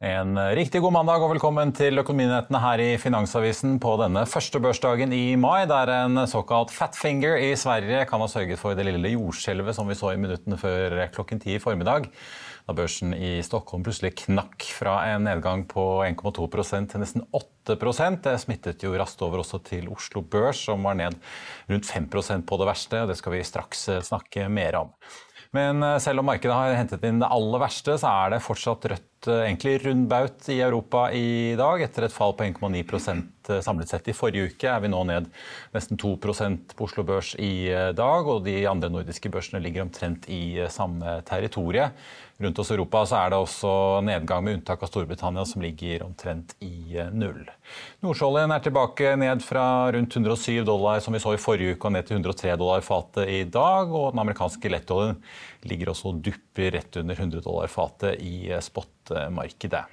En riktig god mandag og velkommen til Økonominyhetene her i Finansavisen på denne første børsdagen i mai, der en såkalt fatfinger i Sverige kan ha sørget for det lille jordskjelvet som vi så i minuttene før klokken ti i formiddag. Da børsen i Stockholm plutselig knakk fra en nedgang på 1,2% til nesten 8% Det smittet jo raskt over også til Oslo Børs, som var ned rundt 5% på det verste. Det skal vi straks snakke mer om. Men selv om markedet har hentet inn det aller verste, så er det fortsatt rødt egentlig rund baut i Europa i dag. Etter et fall på 1,9% samlet sett i forrige uke er vi nå ned nesten 2% på Oslo Børs i dag. Og de andre nordiske børsene ligger omtrent i samme territorie. Rundt oss i Europa er det også nedgang, med unntak av Storbritannia, som ligger omtrent i null. Nordsjøoljen er tilbake ned fra rundt 107 dollar som vi så i forrige uke, og ned til 103 dollar fatet i dag. Og den amerikanske lettoljen ligger også og dupper rett under 100 dollar fatet i spotmarkedet.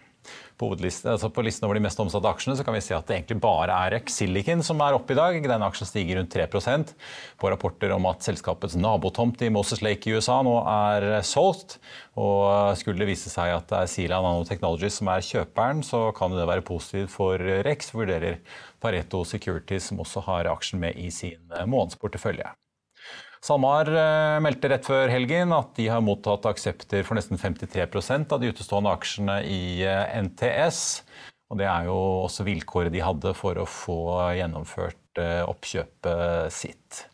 På, altså på, listen over de mest omsatte aksjene så kan vi si at det egentlig bare er Rex Silicon som er oppe i dag. Denne aksjen stiger rundt 3% på rapporter om at selskapets nabotomt i Moses Lake i USA nå er solgt. Og skulle det vise seg at det er Sila Nanotechnology som er kjøperen, så kan det være positivt for Rex, vurderer Pareto Securities, som også har aksjen med i sin månedsportefølje. SalMar meldte rett før helgen at de har mottatt aksepter for nesten 53% av de utestående aksjene i NTS. Og det er jo også vilkåret de hadde for å få gjennomført oppkjøpet sitt.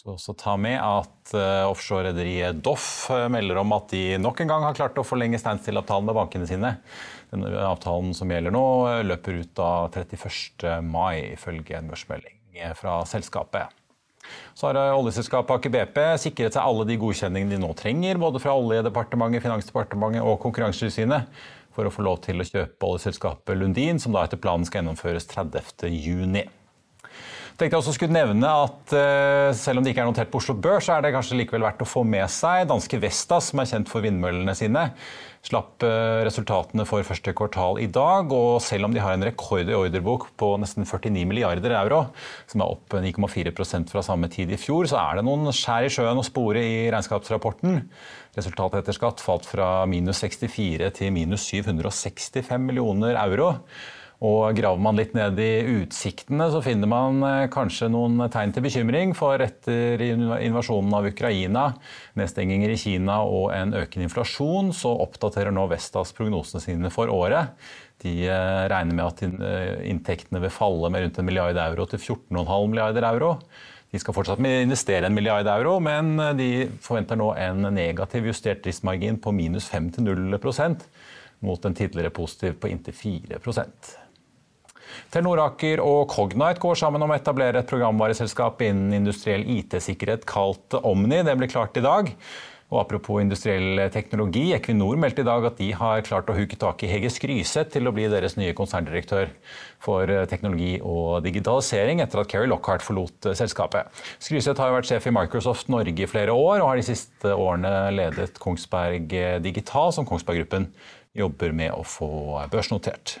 Så også ta med at offshore-rederiet Doff melder om at de nok en gang har klart å forlenge standstill-avtalen med bankene sine. Denne avtalen som gjelder nå, løper ut av 31. mai, ifølge en børsmelding fra selskapet. Så har oljeselskapet Aker BP sikret seg alle de godkjenningene de nå trenger, både fra Oljedepartementet, Finansdepartementet og Konkurransetilsynet, for å få lov til å kjøpe oljeselskapet Lundin, som da etter planen skal gjennomføres 30. tenkte jeg også skulle nevne at Selv om det ikke er notert på Oslo Børs, så er det kanskje likevel verdt å få med seg danske Vestas, som er kjent for vindmøllene sine slapp resultatene for første kvartal i dag. og Selv om de har en rekord i ordrebok på nesten 49 milliarder euro, som er opp 9,4% fra samme tid i fjor, så er det noen skjær i sjøen å spore i regnskapsrapporten. Resultatet etter skatt falt fra minus 64 til minus 765 millioner euro. Og Graver man litt ned i utsiktene, så finner man kanskje noen tegn til bekymring. For etter invasjonen av Ukraina, nedstenginger i Kina og en økende inflasjon, så oppdaterer nå Vestas prognosene sine for året. De regner med at inntektene vil falle med rundt en milliard euro til 14,5 milliarder euro. De skal fortsatt investere en milliard euro, men de forventer nå en negativ justert driftsmargin på minus 5 til 0% mot en tidligere positiv på inntil 4 Telenor Aker og Cognite går sammen om å etablere et programvareselskap innen industriell IT-sikkerhet kalt Omni. Det ble klart i dag. Og apropos industriell teknologi, Equinor meldte i dag at de har klart å huke tak i Hege Skryseth til å bli deres nye konserndirektør for teknologi og digitalisering etter at Kerry Lockhart forlot selskapet. Skryseth har vært sjef i Microsoft Norge i flere år og har de siste årene ledet Kongsberg Digital, som Kongsberg Gruppen jobber med å få børsnotert.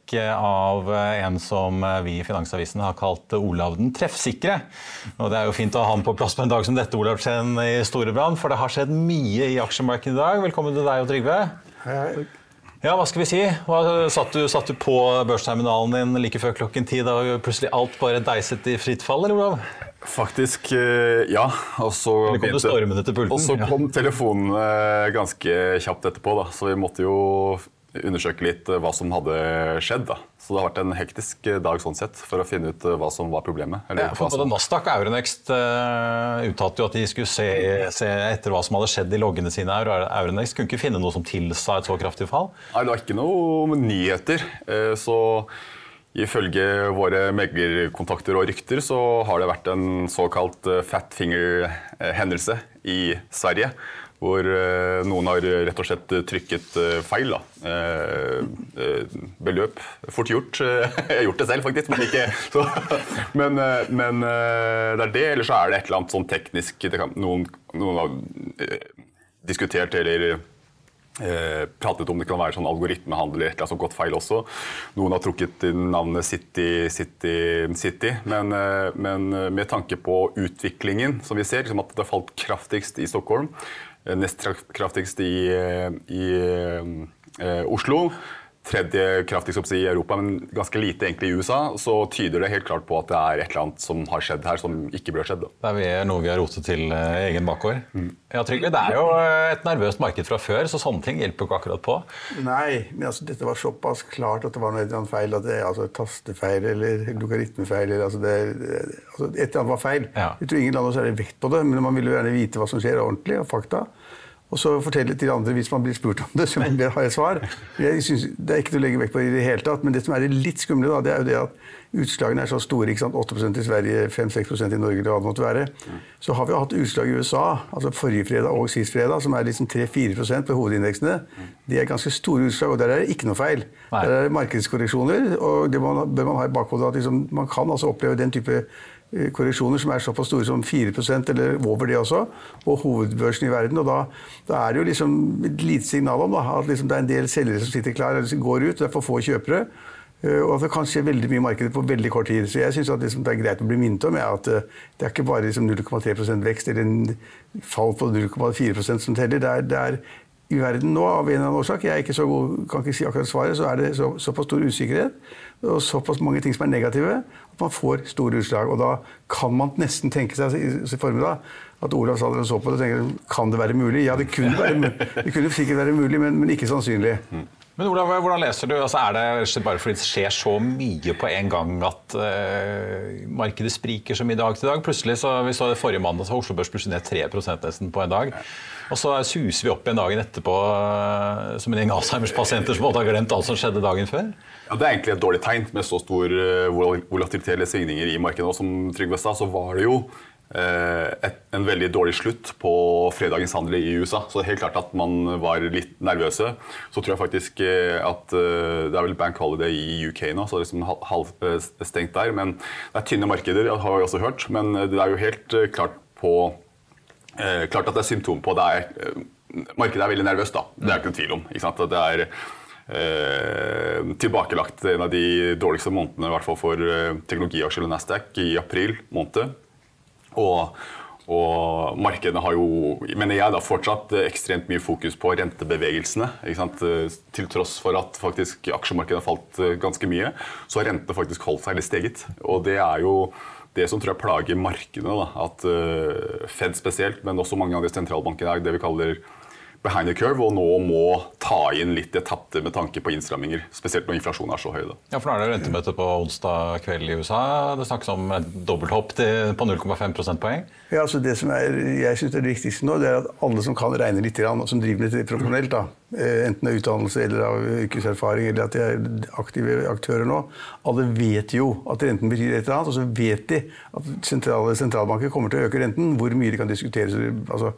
av en som vi i Finansavisen har kalt Olav den treffsikre. Og Det er jo fint å ha han på plass på en dag som dette, Olav Chen i Storebrand, for det har skjedd mye i aksjemarkedet i dag. Velkommen til deg og Trygve. Hei. Ja, hva skal vi si? Hva, satt, du, satt, du, på børsterminalen din like før klokken ti da plutselig alt bare deiset i fritt fall, eller Olav? Faktisk, eh, ja. Og så kom, og så kom telefonene ganske kjapt etterpå, da. så vi måtte jo undersøke litt eh, hva som hadde skjedd. Da. Så det har vært en hektisk eh, dag sånn sett, for å finne ut eh, hva som var problemet. Ja, for både Nasdaq og Euronext uh, uttalte jo at de skulle se, se, etter hva som hadde skjedd i loggene sine. Euronext kunne ikke finne noe som tilsa et så kraftig fall? Nei, det var ikke noe nyheter. Så ifølge våre meglerkontakter og rykter så har det vært en såkalt fat finger-hendelse i Sverige hvor eh, noen har rett og slett trykket eh, feil. Da. Eh, beløp. Fort gjort. Jeg har gjort det selv, faktisk. Men, ikke, så, men, men det er det, eller så er det et eller annet sånn teknisk kan, noen, noen, har diskutert eller eh, pratet om det kan være sånn algoritmehandel eller som gått feil også. Noen har trukket navnet City, City, City. Men, men, med tanke på utviklingen som vi ser, liksom at det har falt kraftigst i Stockholm nest kraftigst i, i eh, Oslo. Tredje kraftigst i Europa, men ganske lite egentlig i USA. Så tyder det helt klart på at det er et eller annet som har skjedd her som ikke burde skjedd. Det er noe vi har rotet til eh, egen bakgård. Mm. Ja, Trygve, Det er jo et nervøst marked fra før, så sånne ting hjelper ikke akkurat på. Nei, men altså, dette var såpass klart at det var noe et eller annet feil. at det er altså, Tastefeil eller logaritmefeil. Eller, altså, det, altså, et eller annet var feil. Ja. Jeg tror ingen land har særlig vekt på det, men man vil jo gjerne vite hva som skjer ordentlig, og fakta og så fortelle til andre hvis man blir spurt om det, så man har et svar. Jeg synes, det er ikke til å legge vekt på i det hele tatt, men det som er litt skumle, da, det er jo det at utslagene er så store. ikke sant? 8% i Sverige, 5-6% i Norge, eller hva det måtte være. Så har vi jo hatt utslag i USA, altså forrige fredag og sist fredag, som er liksom 3-4% på hovedindeksene. De er ganske store utslag, og der er det ikke noe feil. Der er det markedskorreksjoner, og det man, bør man ha i bakhodet at liksom, man kan altså oppleve den type korreksjoner som er såpass store som 4% eller over det også, på hovedbørsen i verden. og Da, da er det jo liksom et lite signal om da, at liksom det er en del selgere som sitter klar, eller går ut. Det er for få kjøpere. Eh, og at det kan skje veldig mye i markedet på veldig kort tid. Så jeg syns liksom det er greit å bli minnet om at eh, det er ikke bare liksom 0,3% vekst eller en fall på 0,4 som teller. Det er, det er, i verden nå, av en eller annen årsak, jeg ikke god, kan ikke si akkurat svaret, så er det så, såpass stor usikkerhet og såpass mange ting som er negative, at man får store utslag. Og da kan man nesten tenke seg i formiddag at Olav sa dere så på det og tenker kan det være mulig? Ja, det kunne, være, det kunne sikkert være mulig, men, men ikke sannsynlig. Men Olav, hvordan leser du? Altså, er det bare fordi det skjer så mye på en gang at uh, markedet spriker som i dag til dag? Plutselig så, vi så det Forrige mandag så Oslo Børs plutselig ned 3 nesten på en dag. Og så suser vi opp igjen dagen etterpå uh, som en gjeng Alzheimers-pasienter som har glemt alt som skjedde dagen før. Ja, Det er egentlig et dårlig tegn med så stor uh, volatilitet eller svingninger i markedet. Som Trygve sa, så var det jo Eh, et, en veldig dårlig slutt på fredagens handel i USA. Så det er helt klart at man var litt nervøse. Så tror jeg faktisk eh, at eh, det er vel bank holiday i UK nå, så det er liksom halvstengt der. Men det er tynne markeder, har vi også hørt. Men det er jo helt klart på Klart at det er symptom på det er, Markedet er veldig nervøst, da. Det er ikke noen tvil om. Det er Eh, tilbakelagt en av de dårligste månedene i hvert fall for eh, teknologiaksjer og Nasdaq i april måned. Og, og markedene har jo, mener jeg, da, fortsatt ekstremt mye fokus på rentebevegelsene. Til tross for at faktisk aksjemarkedet har falt eh, ganske mye, så har rentene faktisk holdt seg litt steget. Og det er jo det som tror jeg plager markedene. Da. At Fed spesielt, men også mange av de sentralbankene dag, det vi kaller behind the curve og nå må ta inn litt det tapte med tanke på innstramminger. Spesielt når inflasjonen er så høy. Da. Ja, for Nå er det rentemøte på onsdag kveld i USA. Det snakkes om et dobbelthopp på 0,5 prosentpoeng. Ja, altså det som er, jeg synes er det viktigste nå, det er at alle som kan regne litt, og som driver litt profesjonelt, da, eh, enten av utdannelse eller av yrkeserfaring, eller at de er aktive aktører nå, alle vet jo at renten betyr et eller annet, og så vet de at sentrale sentralbanker kommer til å øke renten. Hvor mye de kan diskuteres. Altså,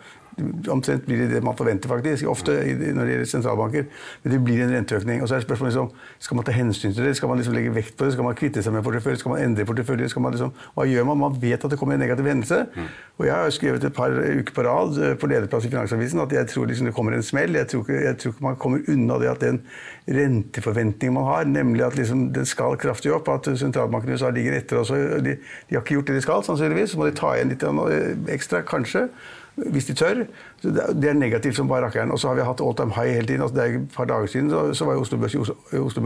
Omtrent blir det det man forventer, faktisk, ofte når det gjelder sentralbanker. Men det blir en renteøkning. Og så er spørsmålet liksom, skal man ta hensyn til det? Skal man liksom legge vekt på det? Skal man kvitte seg med portefølje? Skal man endre portefølje? Skal man liksom, hva gjør man? Man vet at det kommer en negativ hendelse. Mm. Og jeg har skrevet et par uker på rad eh, på lederplass i Finansavisen at jeg tror liksom det kommer en smell. Jeg tror, ikke, jeg tror ikke man kommer unna det at den renteforventningen man har, nemlig at liksom den skal kraftig opp, at sentralbanken i USA ligger etter oss. De, de har ikke gjort det de skal, sannsynligvis. Så må de ta igjen litt eh, ekstra, kanskje hvis de tør. Det er negativt som bare rakkeren. Og så har vi hatt all time high hele tiden. Altså, det er et par dager siden så, så var Oslo Børs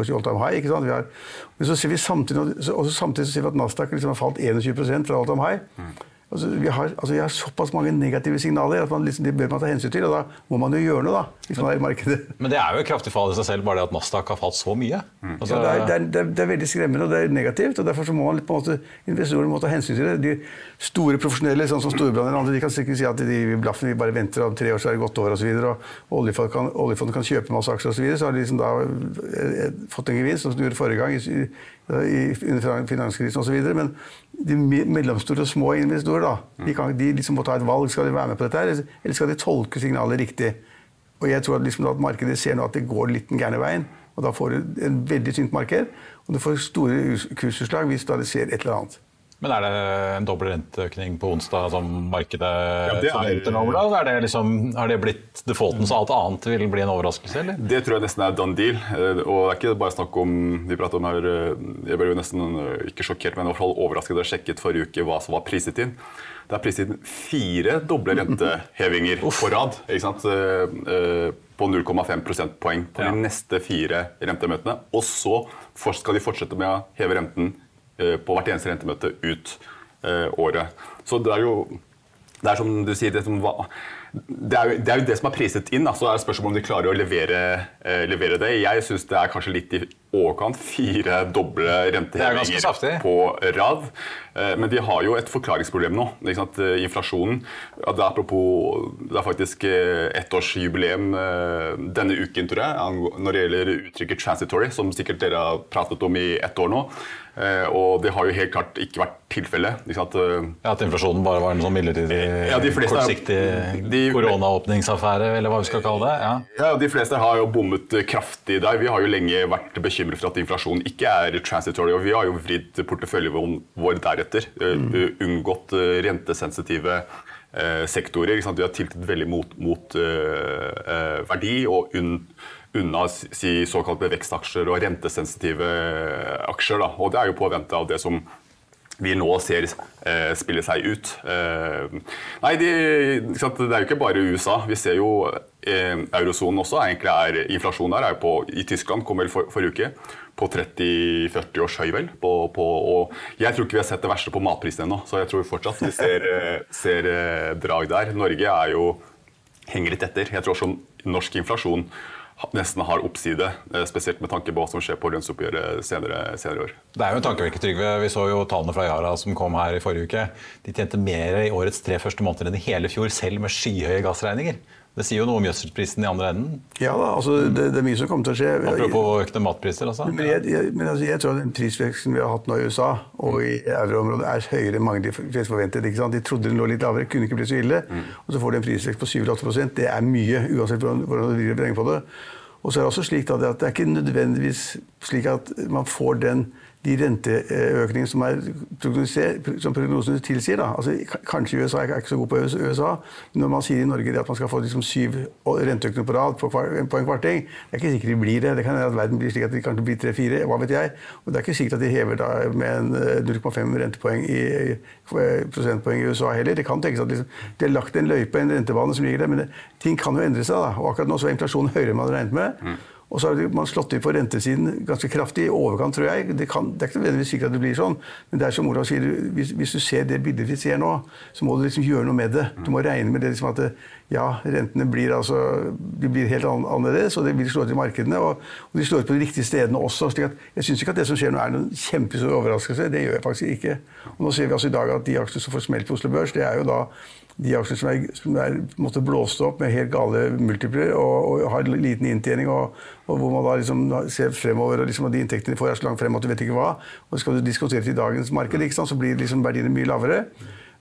i all time high. ikke sant? Har, men så ser vi samtidig, så, samtidig så ser vi at Nasdaq liksom har falt 21 fra all time high. Mm. Altså, vi, har, altså, vi, har, såpass mange negative signaler at man, liksom, det bør man ta hensyn til. Og da må man jo gjøre noe, da. hvis man er i markedet. Men det er jo et kraftig fall i seg selv, bare det at Nasdaq har falt så mye. Mm. Altså, ja, det, er, det, er, det, er, veldig skremmende og det er negativt. og Derfor må man på en måte, investorene må ta hensyn til det. De store profesjonelle, sånn som Storbrann de kan sikkert si at de blaffen, vi bare venter om tre år, så er det gått over osv. Og, og oljefondet kan, oljefond kan kjøpe masse aksjer osv. Så, videre, så har de liksom da eh, fått en gevinst, som de gjorde forrige gang. i under finanskrisen osv. Men de mellomstore og små investorer da, de, kan, de liksom må ta et valg. Skal de være med på dette, her, eller skal de tolke signalet riktig? Og jeg tror at, liksom at markedet ser nå at det går litt den gærne veien. Og da får du en veldig tynt marked, og du får store kursutslag hvis det ser et eller annet. Men er det en dobbel renteøkning på onsdag som markedet ja, det forventer da? Er det liksom, det blitt defaulten så alt annet vil bli en overraskelse? eller? Det tror jeg nesten er done deal. Eh, og det er ikke bare snakk om vi prater om her, eh, Jeg ble jo nesten eh, ikke sjokkert, men i hvert fall overrasket da jeg sjekket forrige uke hva som var priset inn. Det er priset inn fire doble rentehevinger på rad. ikke sant? På 0,5 prosentpoeng på ja. de neste fire rentemøtene. Og så skal de fortsette med å heve renten på hvert eneste rentemøte ut eh, året. Så det er jo det er som du sier, det, som, det, er jo, det, er jo, det som er priset inn. Så er det spørsmålet om de klarer å levere, eh, levere det. Jeg syns det er kanskje litt i overkant. Fire doble rentehevinger på rad. Eh, men de har jo et forklaringsproblem nå. Eh, inflasjonen. Det er, apropos, det er faktisk eh, ettårsjubileum eh, denne uken, tror jeg, når det gjelder uttrykket 'transitory', som sikkert dere har pratet om i ett år nå. Eh, og det har jo helt klart ikke vært tilfellet. Ja, At inflasjonen bare var en sånn midlertidig, ja, kortsiktig koronaåpningsaffære, eller hva vi skal kalle det? Ja. ja, De fleste har jo bommet kraftig der. Vi har jo lenge vært bekymret for at inflasjonen ikke er transitory, og vi har jo vridd porteføljen vår deretter. Mm. Unngått eh, rentesensitive sektorer. Vi har tiltet veldig mot, mot uh, verdi og unn unna si, såkalte vekstaksjer og rentesensitive aksjer. Da. Og det er jo påvente av det som vi nå ser eh, spille seg ut. Eh, nei, de, det er jo ikke bare USA. Vi ser jo eh, eurosonen også. Egentlig er Inflasjonen der er på, i Tyskland kom vel for, forrige uke på 30-40 års høy, vel. På, på, og jeg tror ikke vi har sett det verste på matprisene ennå, så jeg tror fortsatt vi ser, eh, ser eh, drag der. Norge er jo henger litt etter. Jeg tror også norsk inflasjon nesten har oppside, eh, spesielt med tanke på hva som skjer på lønnsoppgjøret senere, senere år. Det er jo en tankevekker, Trygve. Vi så jo tallene fra Yara som kom her i forrige uke. De tjente mer i årets tre første måneder enn i hele fjor, selv med skyhøye gassregninger. Det sier jo noe om gjødselprisen i andre enden. Ja da, altså det, det, er mye som kommer til å skje. Apropos økte matpriser, altså. Men jeg, jeg, men altså, jeg tror den prisveksten vi har hatt nå i USA og i euroområdet er høyere enn mange de fleste forventet. De trodde den lå litt lavere, kunne ikke bli så ille. Mm. Og så får de en prisvekst på 7-8% Det er mye, uansett hvordan, du du beregner på det. Og så er det også slik at det er ikke nødvendigvis slik at man får den de renteøkningene som, som prognosene tilsier. Da. Altså, kanskje USA er ikke så god på USA, men når man sier i Norge at man skal få liksom syv renteøkninger på rad på, en kvarting, det er ikke sikkert de blir det. Det kan hende at verden blir slik at de kanskje blir tre-fire, hva vet jeg. Og det er ikke sikkert at de hever da med 0,5 eh, rentepoeng i, prosentpoeng i USA heller. Det kan tenkes at liksom, de har lagt en løype, en rentebane som ligger der, men det, ting kan jo endre seg. Da. Og akkurat nå så er inflasjonen høyere enn man hadde regnet med. Mm. Og så har man slått inn på rentesiden ganske kraftig, i overkant, tror jeg. Det, kan, det er ikke nødvendigvis sikkert at det blir sånn, men det er som Olav sier, hvis, hvis, du ser det bildet vi ser nå, så må du liksom gjøre noe med det. Du må regne med det liksom at det, ja, rentene blir, altså, blir helt annerledes, og det vil slå ut i markedene. Og, og de slår ut på de riktige stedene også. slik at Jeg syns ikke at det som skjer nå er noen kjempestor overraskelse. Det gjør jeg faktisk ikke. Og nå ser vi altså i dag at de aksjene som får smelt på Oslo Børs, det er jo da de aksjene som er, som er måtte blåst opp med helt gale multipler og, og har liten inntjening, og, og, hvor man da liksom ser fremover og liksom, de inntektene de får er så langt frem at du vet ikke hva, og skal du diskutere til dagens marked, så blir liksom verdiene mye lavere.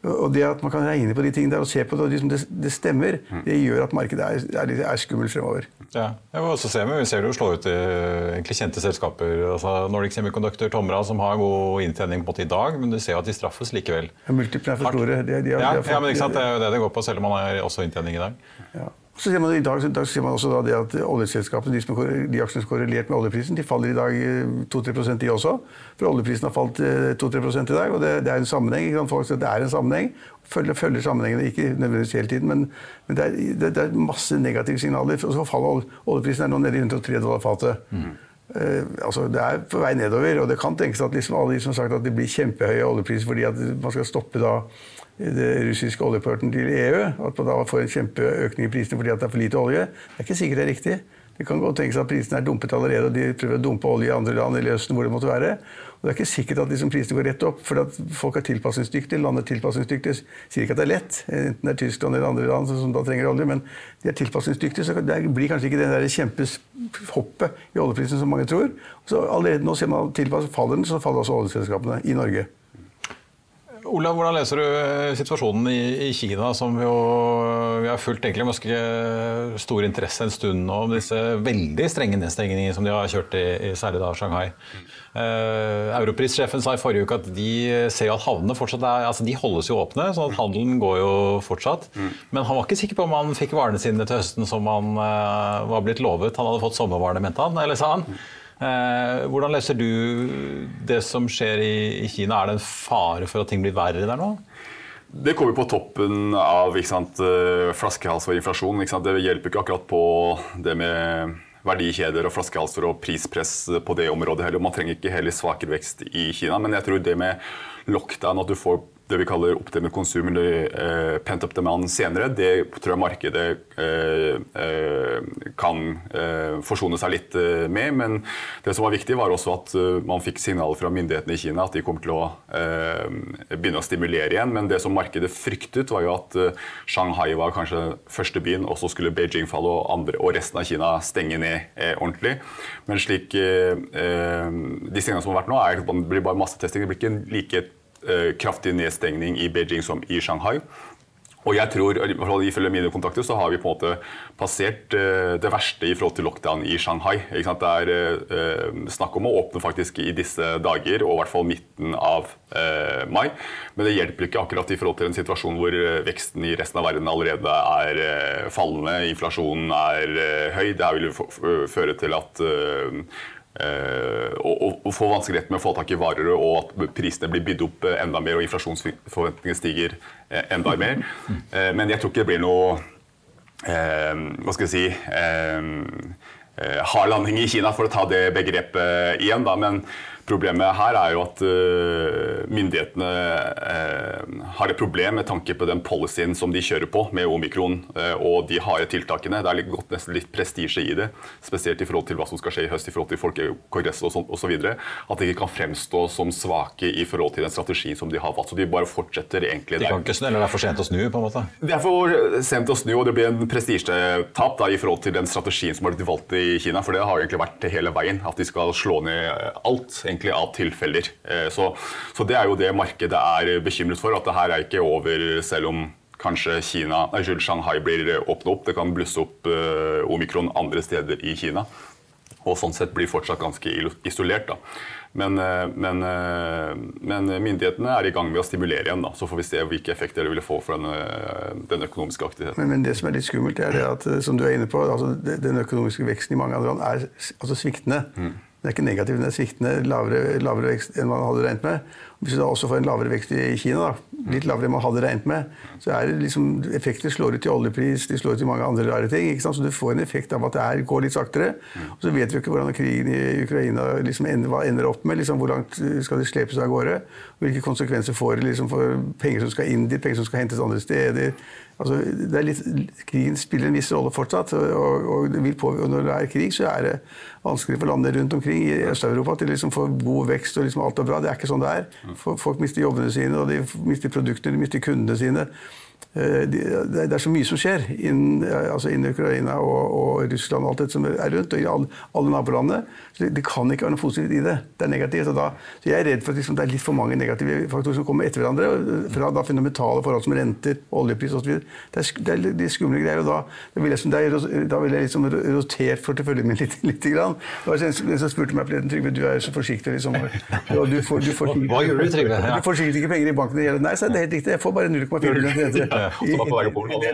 Og det at man kan regne på de tingene der og se på det, og liksom det, det, stemmer, det gjør at markedet er, er, er skummelt fremover. Ja, og også ser vi, vi ser det jo slå ut i kjente selskaper. altså Nordic Semiconductor, Tomra, som har god inntjening på i dag, men du ser jo at de straffes likevel. Ja, Multiplene er for store. De, de har, ja, ja, men ikke sant? det er jo det det går på, selv om man har også inntjening i dag. Ja. Så ser man I dag, dag ser man også det at oljeselskapene, de, som, de aksjene som er korrelert med oljeprisen, de faller i dag 2-3% de også. For oljeprisen har falt 2-3% i dag, og det, det, er en sammenheng. Folk sier det er en sammenheng. Følger, følger sammenhengene, ikke nødvendigvis hele tiden, men, men det, er, det, det, er, masse negative signaler. Og så faller oljeprisen er nå nede i 103 dollar fatet. Mm. Uh, altså det er på vei nedover, og det kan tenkes at liksom alle de som har sagt at det blir kjempehøye oljepriser fordi at man skal stoppe da det russiske oljeporten til EU. At man da får en kjempeøkning i prisene fordi det er for lite olje. Det er ikke sikkert det er riktig. Det kan godt tenkes at prisene er dumpet allerede, og de prøver å dumpe olje i andre land eller Østen, hvor det måtte være. Og det er ikke sikkert at liksom prisene går rett opp, for at folk er tilpasningsdyktige. Landet er tilpasningsdyktige. Sier ikke at det er lett, enten det er Tyskland eller andre land som da trenger olje, men de er tilpasningsdyktige, så det blir kanskje ikke det der kjempehoppet i oljeprisen som mange tror. Så allerede nå ser man tilpasset faller den, så faller også oljeselskapene i Norge. Olav, hvordan leser du eh, situasjonen i, i Kina, som jo, vi har fulgt egentlig med ganske stor interesse en stund nå, om disse veldig strenge nedstengningene som de har kjørt i, i særlig da Shanghai. Eh, Europrissjefen sa i forrige uke at de ser at havnene fortsatt er, altså de holdes jo åpne, sånn at handelen går jo fortsatt. Men han var ikke sikker på om han fikk varene sine til høsten som han uh, var blitt lovet. Han hadde fått sommervarene, mente han, eller sa han. Eh, hvordan leser du det som skjer i, Kina? Er det en fare for at ting blir verre der nå? Det kommer på toppen av sant, eh, flaskehals og inflasjon. Det hjelper ikke akkurat på det med verdikjeder og flaskehalser og prispress på det området heller. Man trenger ikke heller svakere vekst i Kina. Men jeg tror det med lockdown, at du får det vi kaller oppdelt konsum eller eh, pent up demand senere, det tror jeg markedet eh, uh, kan forsone seg litt med. Men det som var viktig, var også at man fikk signaler fra myndighetene i Kina at de kommer til å begynne å stimulere igjen. Men det som markedet fryktet, var jo at Shanghai var kanskje første byen, og så skulle Beijing falle og, andre, og resten av Kina stenge ned ordentlig. Men slik de signalene som har vært nå, er at det blir bare massetesting. Det blir ikke like Eh, kraftig nedstengning i Beijing som i Shanghai. Og jeg tror, Ifølge mine kontakter så har vi på en måte passert uh, det verste i forhold til lockdown i Shanghai. Det er uh, snakk om å åpne faktisk i disse dager, og i hvert fall midten av mai. Men det hjelper ikke akkurat i forhold til en situasjon hvor veksten i resten av verden allerede er fallende, inflasjonen er høy. Det vil føre til at Eh, og, og få vanskeligheter med å få tak i varer, og at prisene blir bydd opp eh, enda mer og inflasjonsforventningene stiger eh, enda mer. Men jeg tror ikke det blir noe Hva skal jeg si hard landing i Kina, for å ta det begrepet igjen. Da. Men Problemet her er jo at uh, myndighetene uh, har et problem med tanke på den policyen som de kjører på med omikron uh, og de harde tiltakene. Det er gått nesten litt prestisje i det, spesielt i forhold til hva som skal skje i høst i forhold til folkekongressen og sånn osv. At de ikke kan fremstå som svake i forhold til den strategien som de har valgt. Så de bare fortsetter egentlig der. De kan ikke snu, eller det er for sent å snu? på en måte? Det er for sent å snu, og det blir en prestisjetap i forhold til den strategien som har blitt valgt i Kina. For det har egentlig vært hele veien, at de skal slå ned alt. egentlig egentlig av tilfeller. Eh, så, så, det er jo det markedet er bekymret for, at det her er ikke over selv om kanskje Kina, nei, Shanghai blir åpnet opp. Det kan blusse opp uh, omikron andre steder i Kina. Og sånn sett blir fortsatt ganske isolert. da. Men, uh, men, men, myndighetene er i gang med å stimulere igjen. da, Så får vi se hvilke effekter det vil få for den, den økonomiske aktiviteten. Men, men, det som er litt skummelt, er det at som du er inne på, altså, den økonomiske veksten i mange andre land er altså sviktende. Mm. Den er ikke negativ, den er sviktende. Lavere, lavere, vekst enn man hadde regnet med. Hvis du da også får en lavere vekst i Kina, da, litt lavere enn man hadde regnet med, så er det liksom, effekter slår ut i oljepris, de slår ut i mange andre rare ting. ikke sant? Så du får en effekt av at det er, går litt saktere. Og så vet vi ikke hvordan krigen i Ukraina liksom ender, hva ender opp med. liksom Hvor langt skal det slepes av gårde? Hvilke konsekvenser får det liksom, for penger som skal inn dit, penger som skal hentes andre steder? altså, litt, Krigen spiller en viss rolle fortsatt. Og, og, og, når det er krig, så er det vanskelig for landene rundt omkring i Øst-Europa til liksom få god vekst og liksom alt er bra. Det er ikke sånn det er. Folk mister jobbene sine, og de mister produktene, de mister kundene sine. Eh, det er så mye som skjer innen, altså innen Ukraina og, og, Russland og alt det som er rundt, og i alle, alle nabolandene. Så det, kan ikke være noe positivt i det. Det er negativt. Da, så jeg er redd for at liksom, det er litt for mange negative faktorer som kommer etter hverandre. Fra da fundamentale forhold som renter, oljepris osv. Det, er, det er de skumle greier. og Da, da vil jeg, da vil jeg liksom rotert porteføljen min litt. litt grann. Det var en som spurte meg forleden Trygve, du er jo så forsiktig. Liksom, og du får, du får, Hva gjør du, Trygve? Ja. Du får sikkert ikke penger i banken. Nei, det er helt riktig. Jeg får bare 0,4 rente. Som var på vei oppover.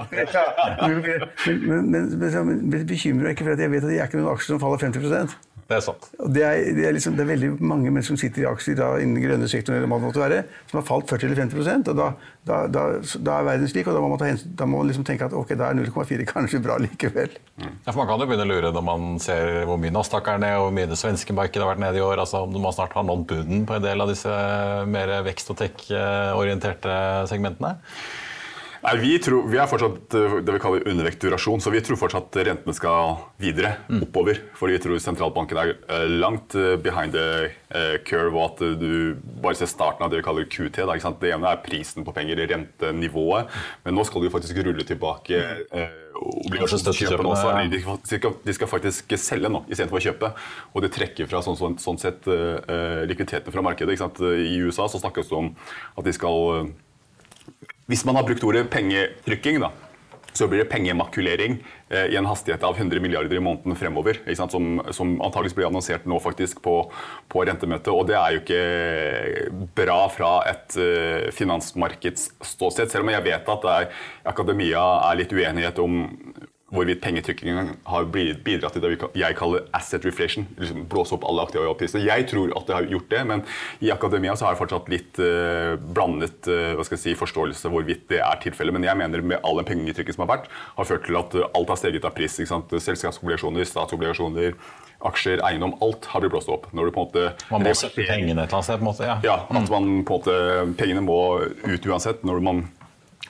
Men, men, men, men bekymrer meg ikke, for jeg vet at det er ikke noen aksjer som faller 50 det er sant. Det er, det, er liksom, det er, veldig mange mennesker som sitter i aksjer da, innen grønne sektoren eller hva det måtte være, som har falt 40-50% og da, da, da, da, er verden slik, og da må man, ta, da må man liksom tenke at ok, da er 0,4 kanskje bra likevel. Mm. Ja, for Man kan jo begynne å lure når man ser hvor mye Nasdaq er ned, og hvor mye det svenske markedet har vært nede i år. altså Om man snart har nådd bunnen på en del av disse mer vekst- og tech-orienterte segmentene. Nei, vi, tror, vi, er fortsatt eh, det vi kaller undervekturasjon, så vi tror fortsatt rentene skal videre mm. oppover. Fordi vi tror sentralbanken er eh, langt eh, behind the curve, og at du bare ser starten av det vi kaller QT. Da, det ene er prisen på penger, rentenivået, men nå skal du faktisk rulle tilbake eh, obligasjonskjøpene også. De skal, de skal, faktisk selge nå istedenfor å kjøpe. Og det trekker fra sånn, sånn, sånn sett likviditeten fra markedet. I USA så snakkes det om at de skal hvis man har brukt ordet pengetrykking, da, så blir det pengemakulering eh, i en hastighet av 100 milliarder i måneden fremover. Som, som antakeligvis blir annonsert nå faktisk på, på rentemøtet. Og det er jo ikke bra fra et eh, finansmarkedsståsted. Selv om jeg vet at er, akademia er litt uenighet om hvorvidt pengetrykkingen har bidratt til det jeg kaller asset reflation. liksom Blåse opp alle aktive prisene. Jeg tror at det har gjort det, men i akademia så har jeg fortsatt litt uh, blandet uh, si, forståelse hvorvidt det er tilfellet. Men jeg mener med all den pengetrykket som har vært, har ført til at alt har steget av pris. Selskapsobligasjoner, statsobligasjoner, aksjer, eiendom, alt har blitt blåst opp. Når du på en måte Man må sette pengene et eller annet sted? på en måte, Ja, ja at man på en måte, pengene må ut uansett. når man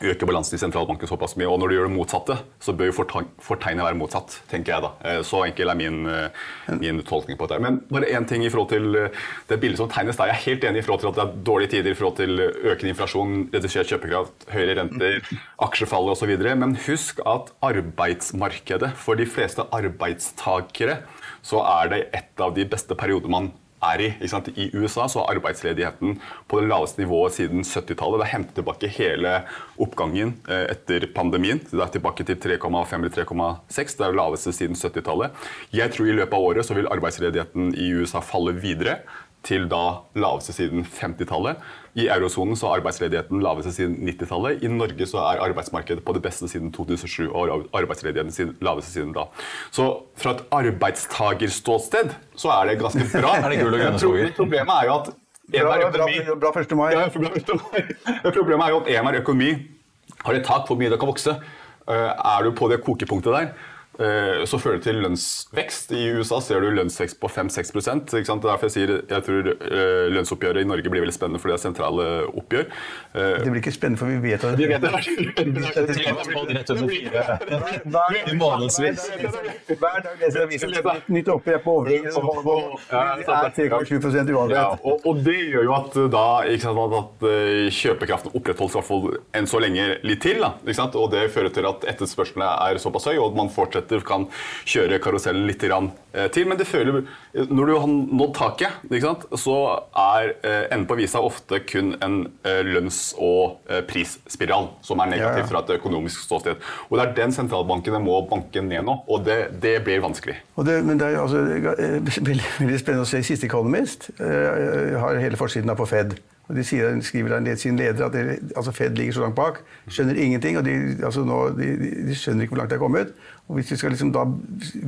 øker balansen i sentralbanken såpass mye. Og når du gjør det motsatte, så bør jo fortegnet være motsatt, tenker jeg da. Eh, så enkel er min, eh, min tolkning på dette. Men bare én ting i forhold til eh, det bildet som tegnes der. Jeg er helt enig i forhold til at det er dårlige tider i forhold til økende inflasjon, redusert kjøpekraft, høyere renter, aksjefall osv. Men husk at arbeidsmarkedet for de fleste arbeidstakere så er det et av de beste periodene man er i. I USA så er arbeidsledigheten på det laveste nivået siden 70-tallet. Det har hentet tilbake hele oppgangen eh, etter pandemien. Det er tilbake til 3,5 eller 3,6. Det er det laveste siden 70-tallet. Jeg tror i løpet av året så vil arbeidsledigheten i USA falle videre til da laveste siden 50-tallet. I eurosonen så er arbeidsledigheten laveste siden 90-tallet. I Norge så er arbeidsmarkedet på det beste siden 2007 og arbeidsledigheten sin laveste siden da. Så fra et arbeidstagerståsted så er det ganske bra. er det gull og grønne skoger? Problemet er jo at Bra, bra, bra 1. mai. Ja, Problemet er jo at EMR økonomi har et tak for hvor mye det kan vokse. Eh, er du på det kokepunktet der, så fører det til lønnsvekst. I USA ser du lønnsvekst på 5-6 Derfor jeg sier jeg tror eh, lønnsoppgjøret i Norge blir veldig spennende, for det er sentrale oppgjør. Eh, det blir ikke spennende, for vi vet at Vi vet det. Hver dag leser avisen et nytt oppgjør på overhengen. Det er 3,7 uansett. Og det gjør jo at da sant, at kjøpekraften opprettholdes i hvert fall enn så lenge litt til. Da, og det fører til at etterspørselen er såpass høy, og man fortsetter fortsetter, kan kjøre karusellen litt eh, til. Men det føler, når du har nådd taket, så er eh, enden på visa ofte kun en eh, lønns- og prisspiral som er negativ fra et økonomisk ståsted. Og Det er den sentralbankene må banke ned nå, og det, det blir vanskelig. Det, men det er altså, veldig, veldig, spennende å se Siste Economist. Jeg har hele forsiden av på Fed. Og de sier, skriver der sin leder at det, altså Fed ligger så langt bak, skjønner ingenting. og de, altså nå, de, de, skjønner ikke hvor langt de er kommet. Og Hvis vi skal liksom da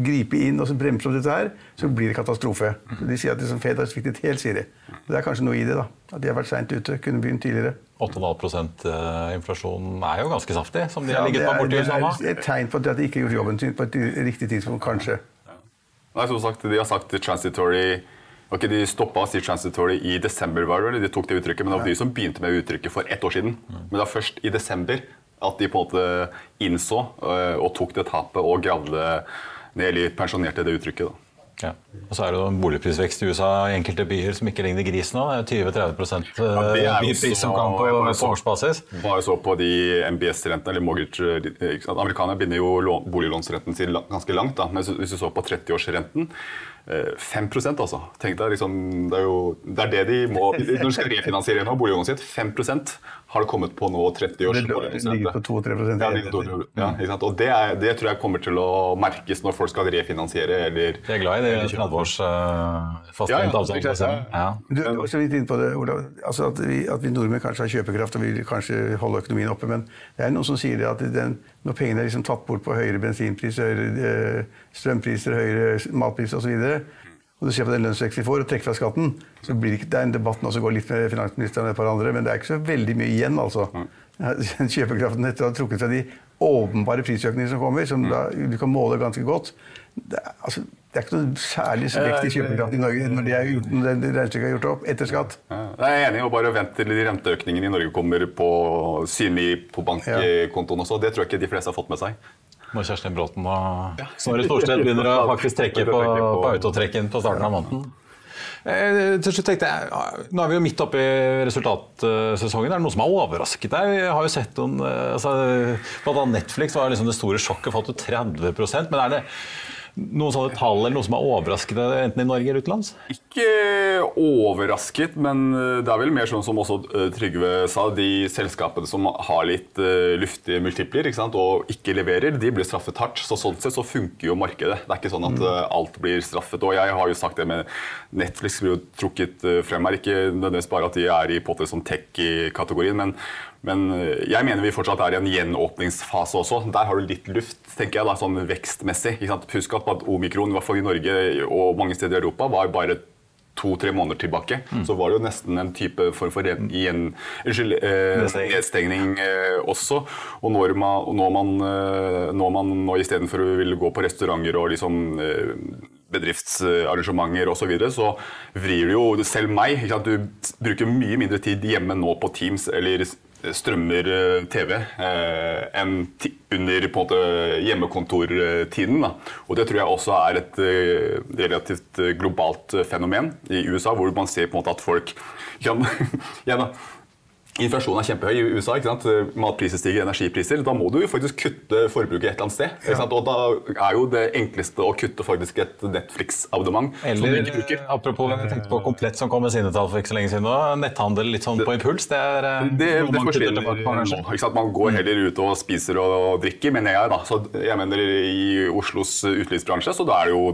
gripe inn og bremse opp dette her, så blir det katastrofe. Så de sier at liksom Fed har sviktet helt, sier de. Det er kanskje noe i det. da, At de har vært seint ute. Kunne begynt tidligere. 8,5 eh, inflasjon er jo ganske saftig, som de har ligget på borti USA. Det er et tegn på at de ikke har gjort jobben sin på et riktig tidspunkt, kanskje. Nei, som sagt, De har sagt transitory Okay, de stoppa Sea si transitory i desember, var det, de tok det uttrykket, men det var de som begynte med uttrykket for ett år siden. Men det var først i desember At de på en måte innså og tok det tapet og gravde ned eller pensjonerte det uttrykket. da. Ja. Og så er det jo en boligprisvekst i USA i enkelte byer som ikke ligner grisen nå. Det er 20-30% ja, bilpris som kan på, på årsbasis. Bare så på de MBS-rentene, eller mortgage Amerikanerne binder jo boliglånsrenten sin ganske langt. da, men hvis du så på 30-årsrenten 5 eh, altså. Tenk deg, liksom, det, er jo, det er det de må Når de skal refinansiere nå, boliglånet sitt, 5% har det kommet på nå 30 års Det ligger på 2-3% ja, ja, Og det, er, det, tror jeg kommer til å merkes når folk skal refinansiere eller jeg er glad i det 30 års uh, fastbrent avtale. Ja, Du er også litt inne på det, Olav. Altså at, vi, at vi nordmenn kanskje har kjøpekraft og vil kanskje holde økonomien oppe, men det er noen som sier det at den, når pengene er liksom tatt bort på høyere bensinpris, høyere eh, strømpriser, høyere matpriser osv og du ser på den lønnsveksten vi får, og trekker fra skatten, så blir det ikke, det er en debatt nå som går litt med finansministeren og et par andre, men det er ikke så veldig mye igjen, altså. Kjøpekraften etter å ha trukket fra de åpenbare prisøkningene som kommer, som da, du kan måle ganske godt. Det altså, det er ikke noe særlig vekst i kjøpekraft i Norge når de er gjort, regnestykket er gjort opp etter skatt. Jeg er enig, og bare vent til de renteøkningene i Norge kommer på, synlig på bankkontoen også. Det tror jeg ikke de fleste har fått med seg. Når Kjerstin Bråten og Snorre Storstedt begynner å faktisk trekke på, på autotrekken på starten av måneden. Eh, til slutt tenkte jeg, Nå er vi jo midt oppe i resultatsesongen. Er det noe som har overrasket deg? Jeg har jo sett noen, eh, altså, Netflix var liksom det store sjokket, falt jo 30% Men er det noen sånne tall eller noe som har overrasket deg, enten i Norge eller utenlands? Ikke overrasket, men eh, det er vel mer sånn som også eh, Trygve sa. De selskapene som har litt uh, luftige multipler ikke sant, og ikke leverer, de blir straffet hardt. Så sånn sett så funker jo markedet. Det er ikke sånn at uh, alt blir straffet. Og jeg har jo sagt det med Netflix blir jo trukket frem her. Ikke nødvendigvis bare at de er i potter som tech-kategorien, men men eh, jeg mener vi fortsatt er i en gjenåpningsfase også. Der har du litt luft, tenker jeg, da, sånn vekstmessig. Husk at omikron, i hvert fall i Norge og mange steder i Europa, var bare to-tre måneder tilbake, mm. så var det jo nesten en type form for igjen, unnskyld, eh, nedstengning eh, også. Og når man, når man, eh, når man nå istedenfor å ville gå på restauranter og liksom eh, bedriftsarrangementer osv., så, videre, så vrir du jo selv meg. Du bruker mye mindre tid hjemme nå på Teams eller strømmer eh, TV eh, enn under på en måte, hjemmekontortiden. Da. Og Det tror jeg også er et eh, relativt globalt fenomen i USA, hvor man ser på en måte at folk kan, ja, da, Inflasjonen er kjempehøy i USA. ikke sant? Matpriser stiger, energipriser. Da må du jo faktisk kutte forbruket et eller annet sted. Ikke sant? Og da er jo det enkleste å kutte faktisk et Netflix-abonnement. Eller apropos jeg tenkte på Komplett som kom med sine tall for ikke så lenge siden. Og netthandel litt sånn på impuls. Det er eh, det, det forsvinner nå. ikke sant? Man går heller ut og spiser og drikker, mener jeg. da. Så jeg mener I Oslos utelivsbransje så da er det jo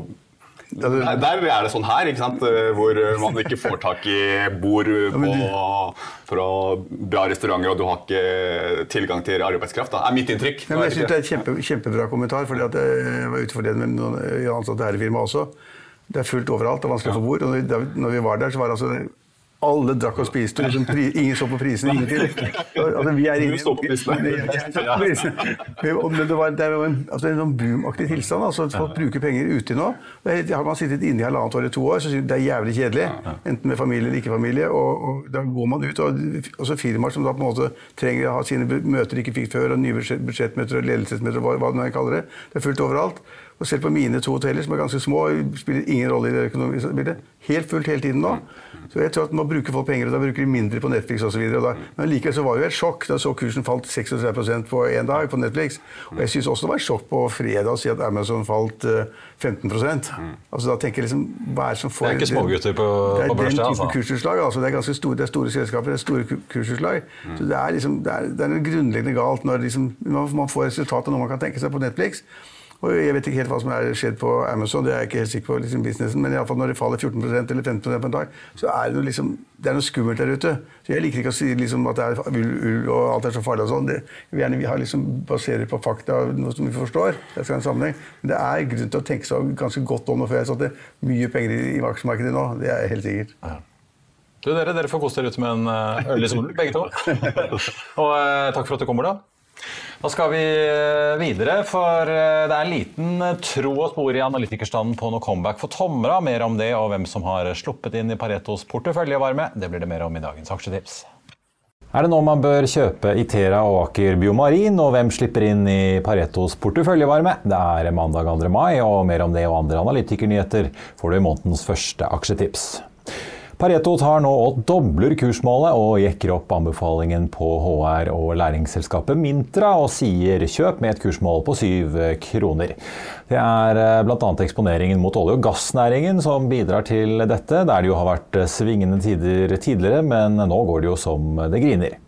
der, der er det sånn her, ikke sant? Eh, hvor man ikke får tak i bord på, fra bra restauranter, og du har ikke tilgang til arbeidskraft. Da. er mitt inntrykk. Ja, jeg synes Det er et kjempe, kjempebra kommentar. fordi Jeg var ute for det med noen ansatte her i firmaet også. Det er fullt overalt. Det er vanskelig å få bord. og når vi var der, så var det altså alle drakk og spiste. Liksom, ingen så på prisene. Ingenting. Altså, vi er inne. Men det, var, det er en, altså, en sånn boomaktig tilstand. Altså, folk bruker penger ute nå. Har man sittet inne i halvannet år eller to år, så synes det er jævlig kjedelig. Enten med familie eller ikke familie. Og, og da går man ut. Og så firmaer som da på en måte trenger å ha sine møter de ikke fikk før, og nye budsjettmøter og ledelsesmøter, hva, hva man kaller det. Det er fullt overalt. Og selv på mine to hoteller, som er ganske små, spiller ingen rolle i det økonomiske bildet. Helt fullt hele tiden nå. Så jeg tror at Nå bruker folk penger, og da bruker de mindre på Netflix osv. Men likevel så var det jo et sjokk da så kursen falt 36% på én dag på Netflix. Og jeg syns også det var et sjokk på fredag å si at Amazon falt 15 eh, Altså da tenker jeg liksom, hva er Det som får... Det er ikke smågutter på, på børs, det? den type kursutslag. altså Det er ganske store, det er store selskaper, det er store kursutslag. Så det er liksom, det er, det er grunnleggende galt når liksom, man får resultatet når man kan tenke seg på Netflix. Og jeg vet ikke helt hva som er skjedd på Amazon, det er jeg ikke helt sikker på, liksom businessen, men i alle fall når det faller 14% eller 15% på en dag, så er det noe, liksom, det er noe skummelt der ute. Så Jeg liker ikke å si liksom, at det er ull, ull og alt er så farlig. og sånn. Vi gjerne vi har liksom baserer på fakta, noe som vi forstår. Det skal en sammenheng. Men det er grunn til å tenke seg ganske godt om nå, før jeg satte mye penger i, i aksjemarkedet nå. Det er helt sikkert. Ja. Du, dere, dere får kose dere ut med en eh, øl i solen, begge to. og eh, takk for at du kommer, da. Da skal vi eh, videre, for eh, det er en liten eh, tro og spor i analytikerstanden på noe comeback for Tomra. Mer om det og hvem som har sluppet inn i Paretos porteføljevarme, det blir det mer om i dagens aksjetips. Er det nå man bør kjøpe Itera og Aker Biomarin, og hvem slipper inn i Paretos porteføljevarme? Det er mandag 2. mai, og mer om det og andre analytikernyheter får du i månedens første aksjetips. Pareto tar nå og dobler kursmålet og jekker opp anbefalingen på HR og læringsselskapet Mintra og sier kjøp med et kursmål på syv kroner. Det er eh, bl.a. eksponeringen mot olje- og gassnæringen som bidrar til dette, der det jo har vært svingende tider tidligere, men nå går det jo som det griner.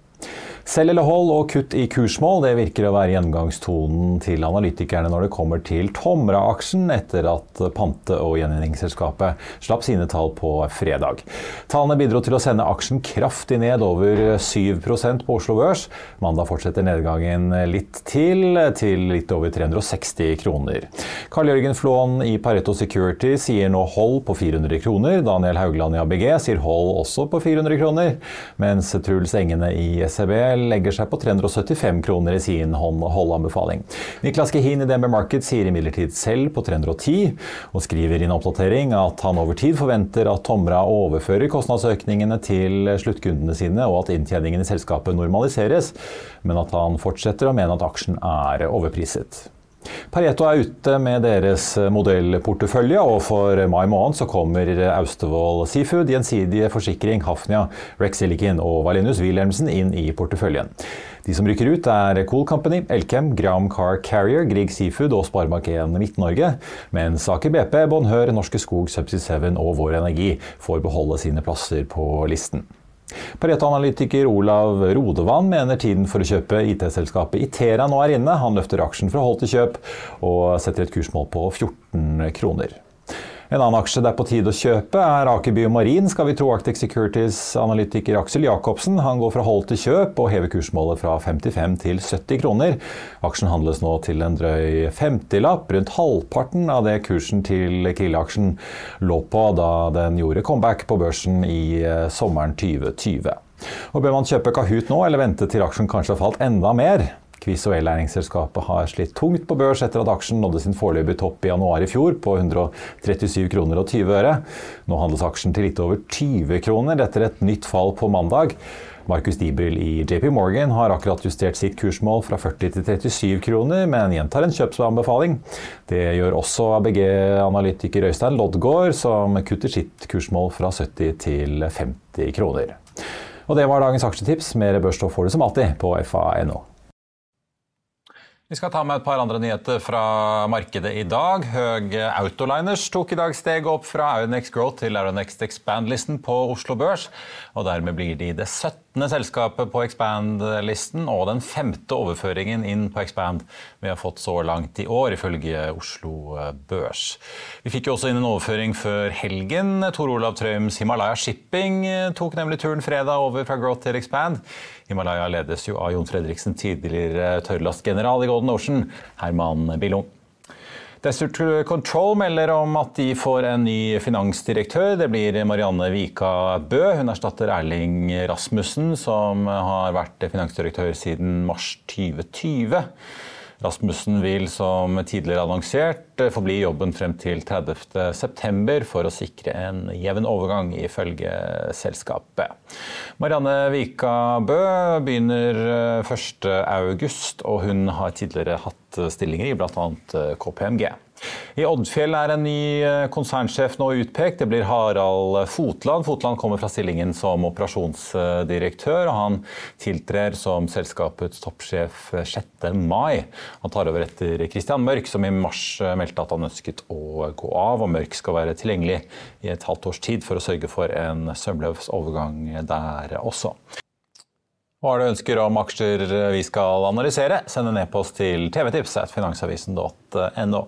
Selg eller hold og kutt i kursmål det virker å være gjennomgangstonen til analytikerne når det kommer til Tomra-aksjen, etter at pante- og gjenvinningsselskapet slapp sine tall på fredag. Tallene bidro til å sende aksjen kraftig ned, over 7% på Oslo Børs. Mandag fortsetter nedgangen litt til, til litt over 360 kroner. Karl Jørgen Flåen i Pareto Security sier nå hold på 400 kroner. Daniel Haugland i ABG sier hold også på 400 kroner, mens Truls Engene i SEB legger seg på 375 kroner i sin holdanbefaling. Niklas Gehin i DNB Market sier imidlertid selv på 310, og skriver i en oppdatering at han over tid forventer at Tomra overfører kostnadsøkningene til sluttkundene sine, og at inntjeningen i selskapet normaliseres, men at han fortsetter å mene at aksjen er overpriset. Pareto er ute med deres modellportefølje, og for mai måned så kommer Austevoll Seafood, Gjensidige Forsikring, Hafnia, Rex Silicon og Valinus Wilhelmsen inn i porteføljen. De som rykker ut er Cool Company, Elkem, Gram Car Carrier, Grieg Seafood og Sparebank1 Midt-Norge, mens Aker BP, Bonheur, Norske Skog, Subsea 7 og Vår Energi får beholde sine plasser på listen. Pareto-analytiker Olav Rodevann mener tiden for å kjøpe IT-selskapet Itera nå er inne. Han løfter aksjen fra hold til kjøp og setter et kursmål på 14 kroner. En annen aksje det er på tide å kjøpe, er Aker Biomarin, skal vi tro Arctic Securities analytiker Aksel Jacobsen. Han går fra hold til kjøp og hever kursmålet fra 55 til 70 kroner. Aksjen handles nå til en drøy 50-lapp, rundt halvparten av det kursen til Krille-aksjen lå på da den gjorde comeback på børsen i eh, sommeren 2020. Og Bør man kjøpe Kahoot nå, eller vente til aksjen kanskje har falt enda mer? Quiz og e-læringsselskapet har slitt tungt på børs etter at aksjen nådde sin foreløpige topp i januar i fjor på 137 kroner og 20 øre. Nå handles aksjen til litt over 20 kroner etter et nytt fall på mandag. Markus Dibril i JP Morgan har akkurat justert sitt kursmål fra 40 til 37 kroner, men gjentar en kjøpsanbefaling. Det gjør også ABG-analytiker Øystein Loddgaard, som kutter sitt kursmål fra 70 til 50 kroner. Og det var dagens aksjetips. Mer børsstoff får du som alltid på fa.no. Vi skal ta med et par andre nyheter fra markedet i dag. Høg Autoliners tok i dag steg opp fra Aunex Growth til Aunex Expand-listen på Oslo Børs. og Dermed blir de det 17 selskapet på Expand-listen og den femte overføringen inn på Expand vi har fått så langt i år, ifølge Oslo Børs. Vi fikk jo også inn en overføring før helgen. Tor Olav Trøims Himalaya Shipping tok nemlig turen fredag over fra Growth til Expand. Himalaya ledes jo av Jon Fredriksen, tidligere tørrlastgeneral i Golden Ocean, Herman Billung. Desert Control melder om at de får en ny finansdirektør. Det blir Marianne Vika Bø. Hun erstatter Erling Rasmussen, som har vært finansdirektør siden mars 2020. Rasmussen vil som tidligere annonsert forbli i jobben frem til 30.9 for å sikre en jevn overgang, ifølge selskapet. Marianne Vika Bø begynner 1.8, og hun har tidligere hatt stillinger i bl.a. KPMG. I Oddfjell er en ny eh, konsernsjef nå utpekt. Det blir Harald Fotland. Fotland kommer fra stillingen som operasjonsdirektør, og han tiltrer som selskapets toppsjef 6. mai. Han tar over etter Christian Mørk, som i mars eh, meldte at han ønsket å gå av. og Mørk skal være tilgjengelig i et halvt års tid for å sørge for en sømløs overgang der også. Hva har du ønsker om aksjer vi skal analysere, send en e-post til tvtips.finansavisen.no.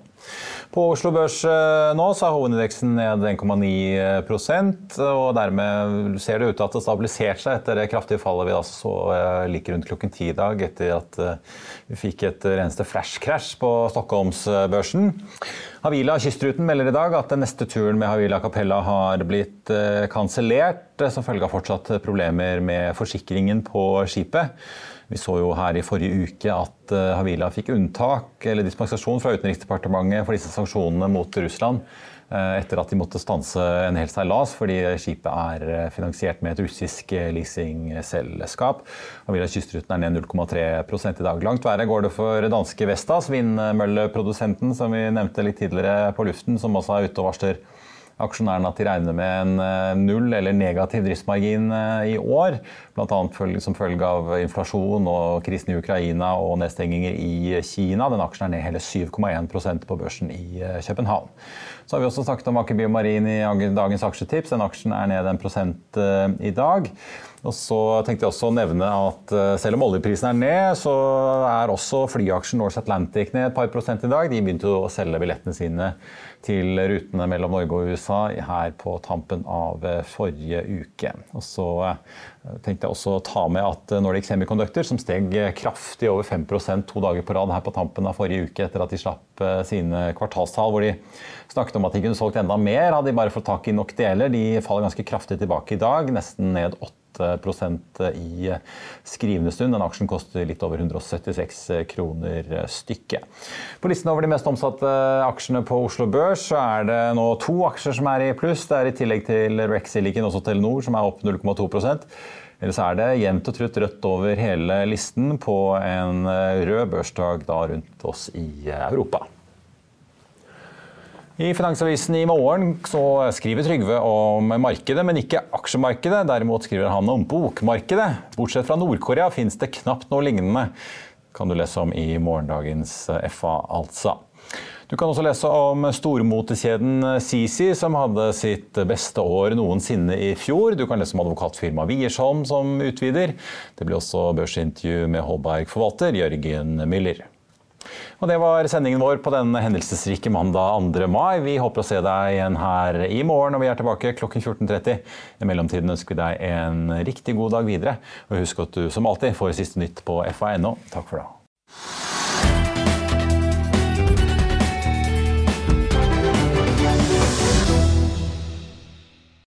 På Oslo Børs eh, nå så er hovedindeksen ned 1,9% og dermed ser det ut til at det har stabilisert seg etter det kraftige fallet vi så eh, like rundt klokken ti i dag, etter at eh, vi fikk et reneste flash-crash på Stockholmsbørsen. Havila Kystruten melder i dag at den neste turen med Havila Capella har blitt kansellert som følge av fortsatt problemer med forsikringen på skipet. Vi så jo her i forrige uke at eh, Havila fikk unntak eller dispensasjon fra Utenriksdepartementet for disse sanksjonene mot Russland Eh, etter at de måtte stanse en hel seilas fordi skipet er eh, finansiert med et russisk leasingselskap. Havila Kystruten er ned 0,3 i dag. Langt verre går det for danske Vestas, vindmølleprodusenten som vi nevnte litt tidligere på luften, som også er ute og varsler aksjonærene at de regner med en eh, null eller negativ driftsmargin eh, i år. Bl.a. som følge av inflasjon og krisen i Ukraina og nedstenginger i Kina. Den aksjen er ned hele 7,1% på børsen i eh, København. Så har vi også snakket om Aker Biomarin i dagens aksjetips. Den aksjen er ned en prosent i dag. Og så tenkte jeg også å nevne at selv om oljeprisen er ned, så er også flyaksjen Norse Atlantic ned et par prosent i dag. De begynte å selge billettene sine til rutene mellom Norge og USA her på tampen av eh, forrige uke. Og så eh, tenkte jeg også å ta med at Nordic Semiconductor, som steg kraftig over 5% to dager på rad her på tampen av forrige uke etter at de slapp eh, sine kvartalstall, hvor de snakket om at de kunne solgt enda mer, hadde de bare fått tak i nok deler. De faller ganske kraftig tilbake i dag, nesten ned 8 i skrivende stund. Den aksjen koster litt over 176 kroner stykket. På listen over de mest omsatte aksjene på Oslo Børs så er det nå to aksjer som er i pluss. Det er i tillegg til Rex Silicon også Telenor, som er opp 0,2 Ellers er det jevnt og trutt rødt over hele listen på en rød børsdag da rundt oss i Europa. I Finansavisen i morgen så skriver Trygve om markedet, men ikke aksjemarkedet. Derimot skriver han om bokmarkedet. Bortsett fra Nord-Korea fins det knapt noe lignende. Kan du lese om i morgendagens FA, altså. Du kan også lese om stormotekjeden Sisi, som hadde sitt beste år noensinne i fjor. Du kan lese om advokatfirmaet Wiersholm, som utvider. Det blir også børsintervju med Holberg-forvalter Jørgen Müller. Og Det var sendingen vår på denne hendelsesrike mandag 2. mai. Vi håper å se deg igjen her i morgen når vi er tilbake klokken 14.30. I mellomtiden ønsker vi deg en riktig god dag videre. Og husk at du som alltid får siste nytt på fa.no. Takk for det.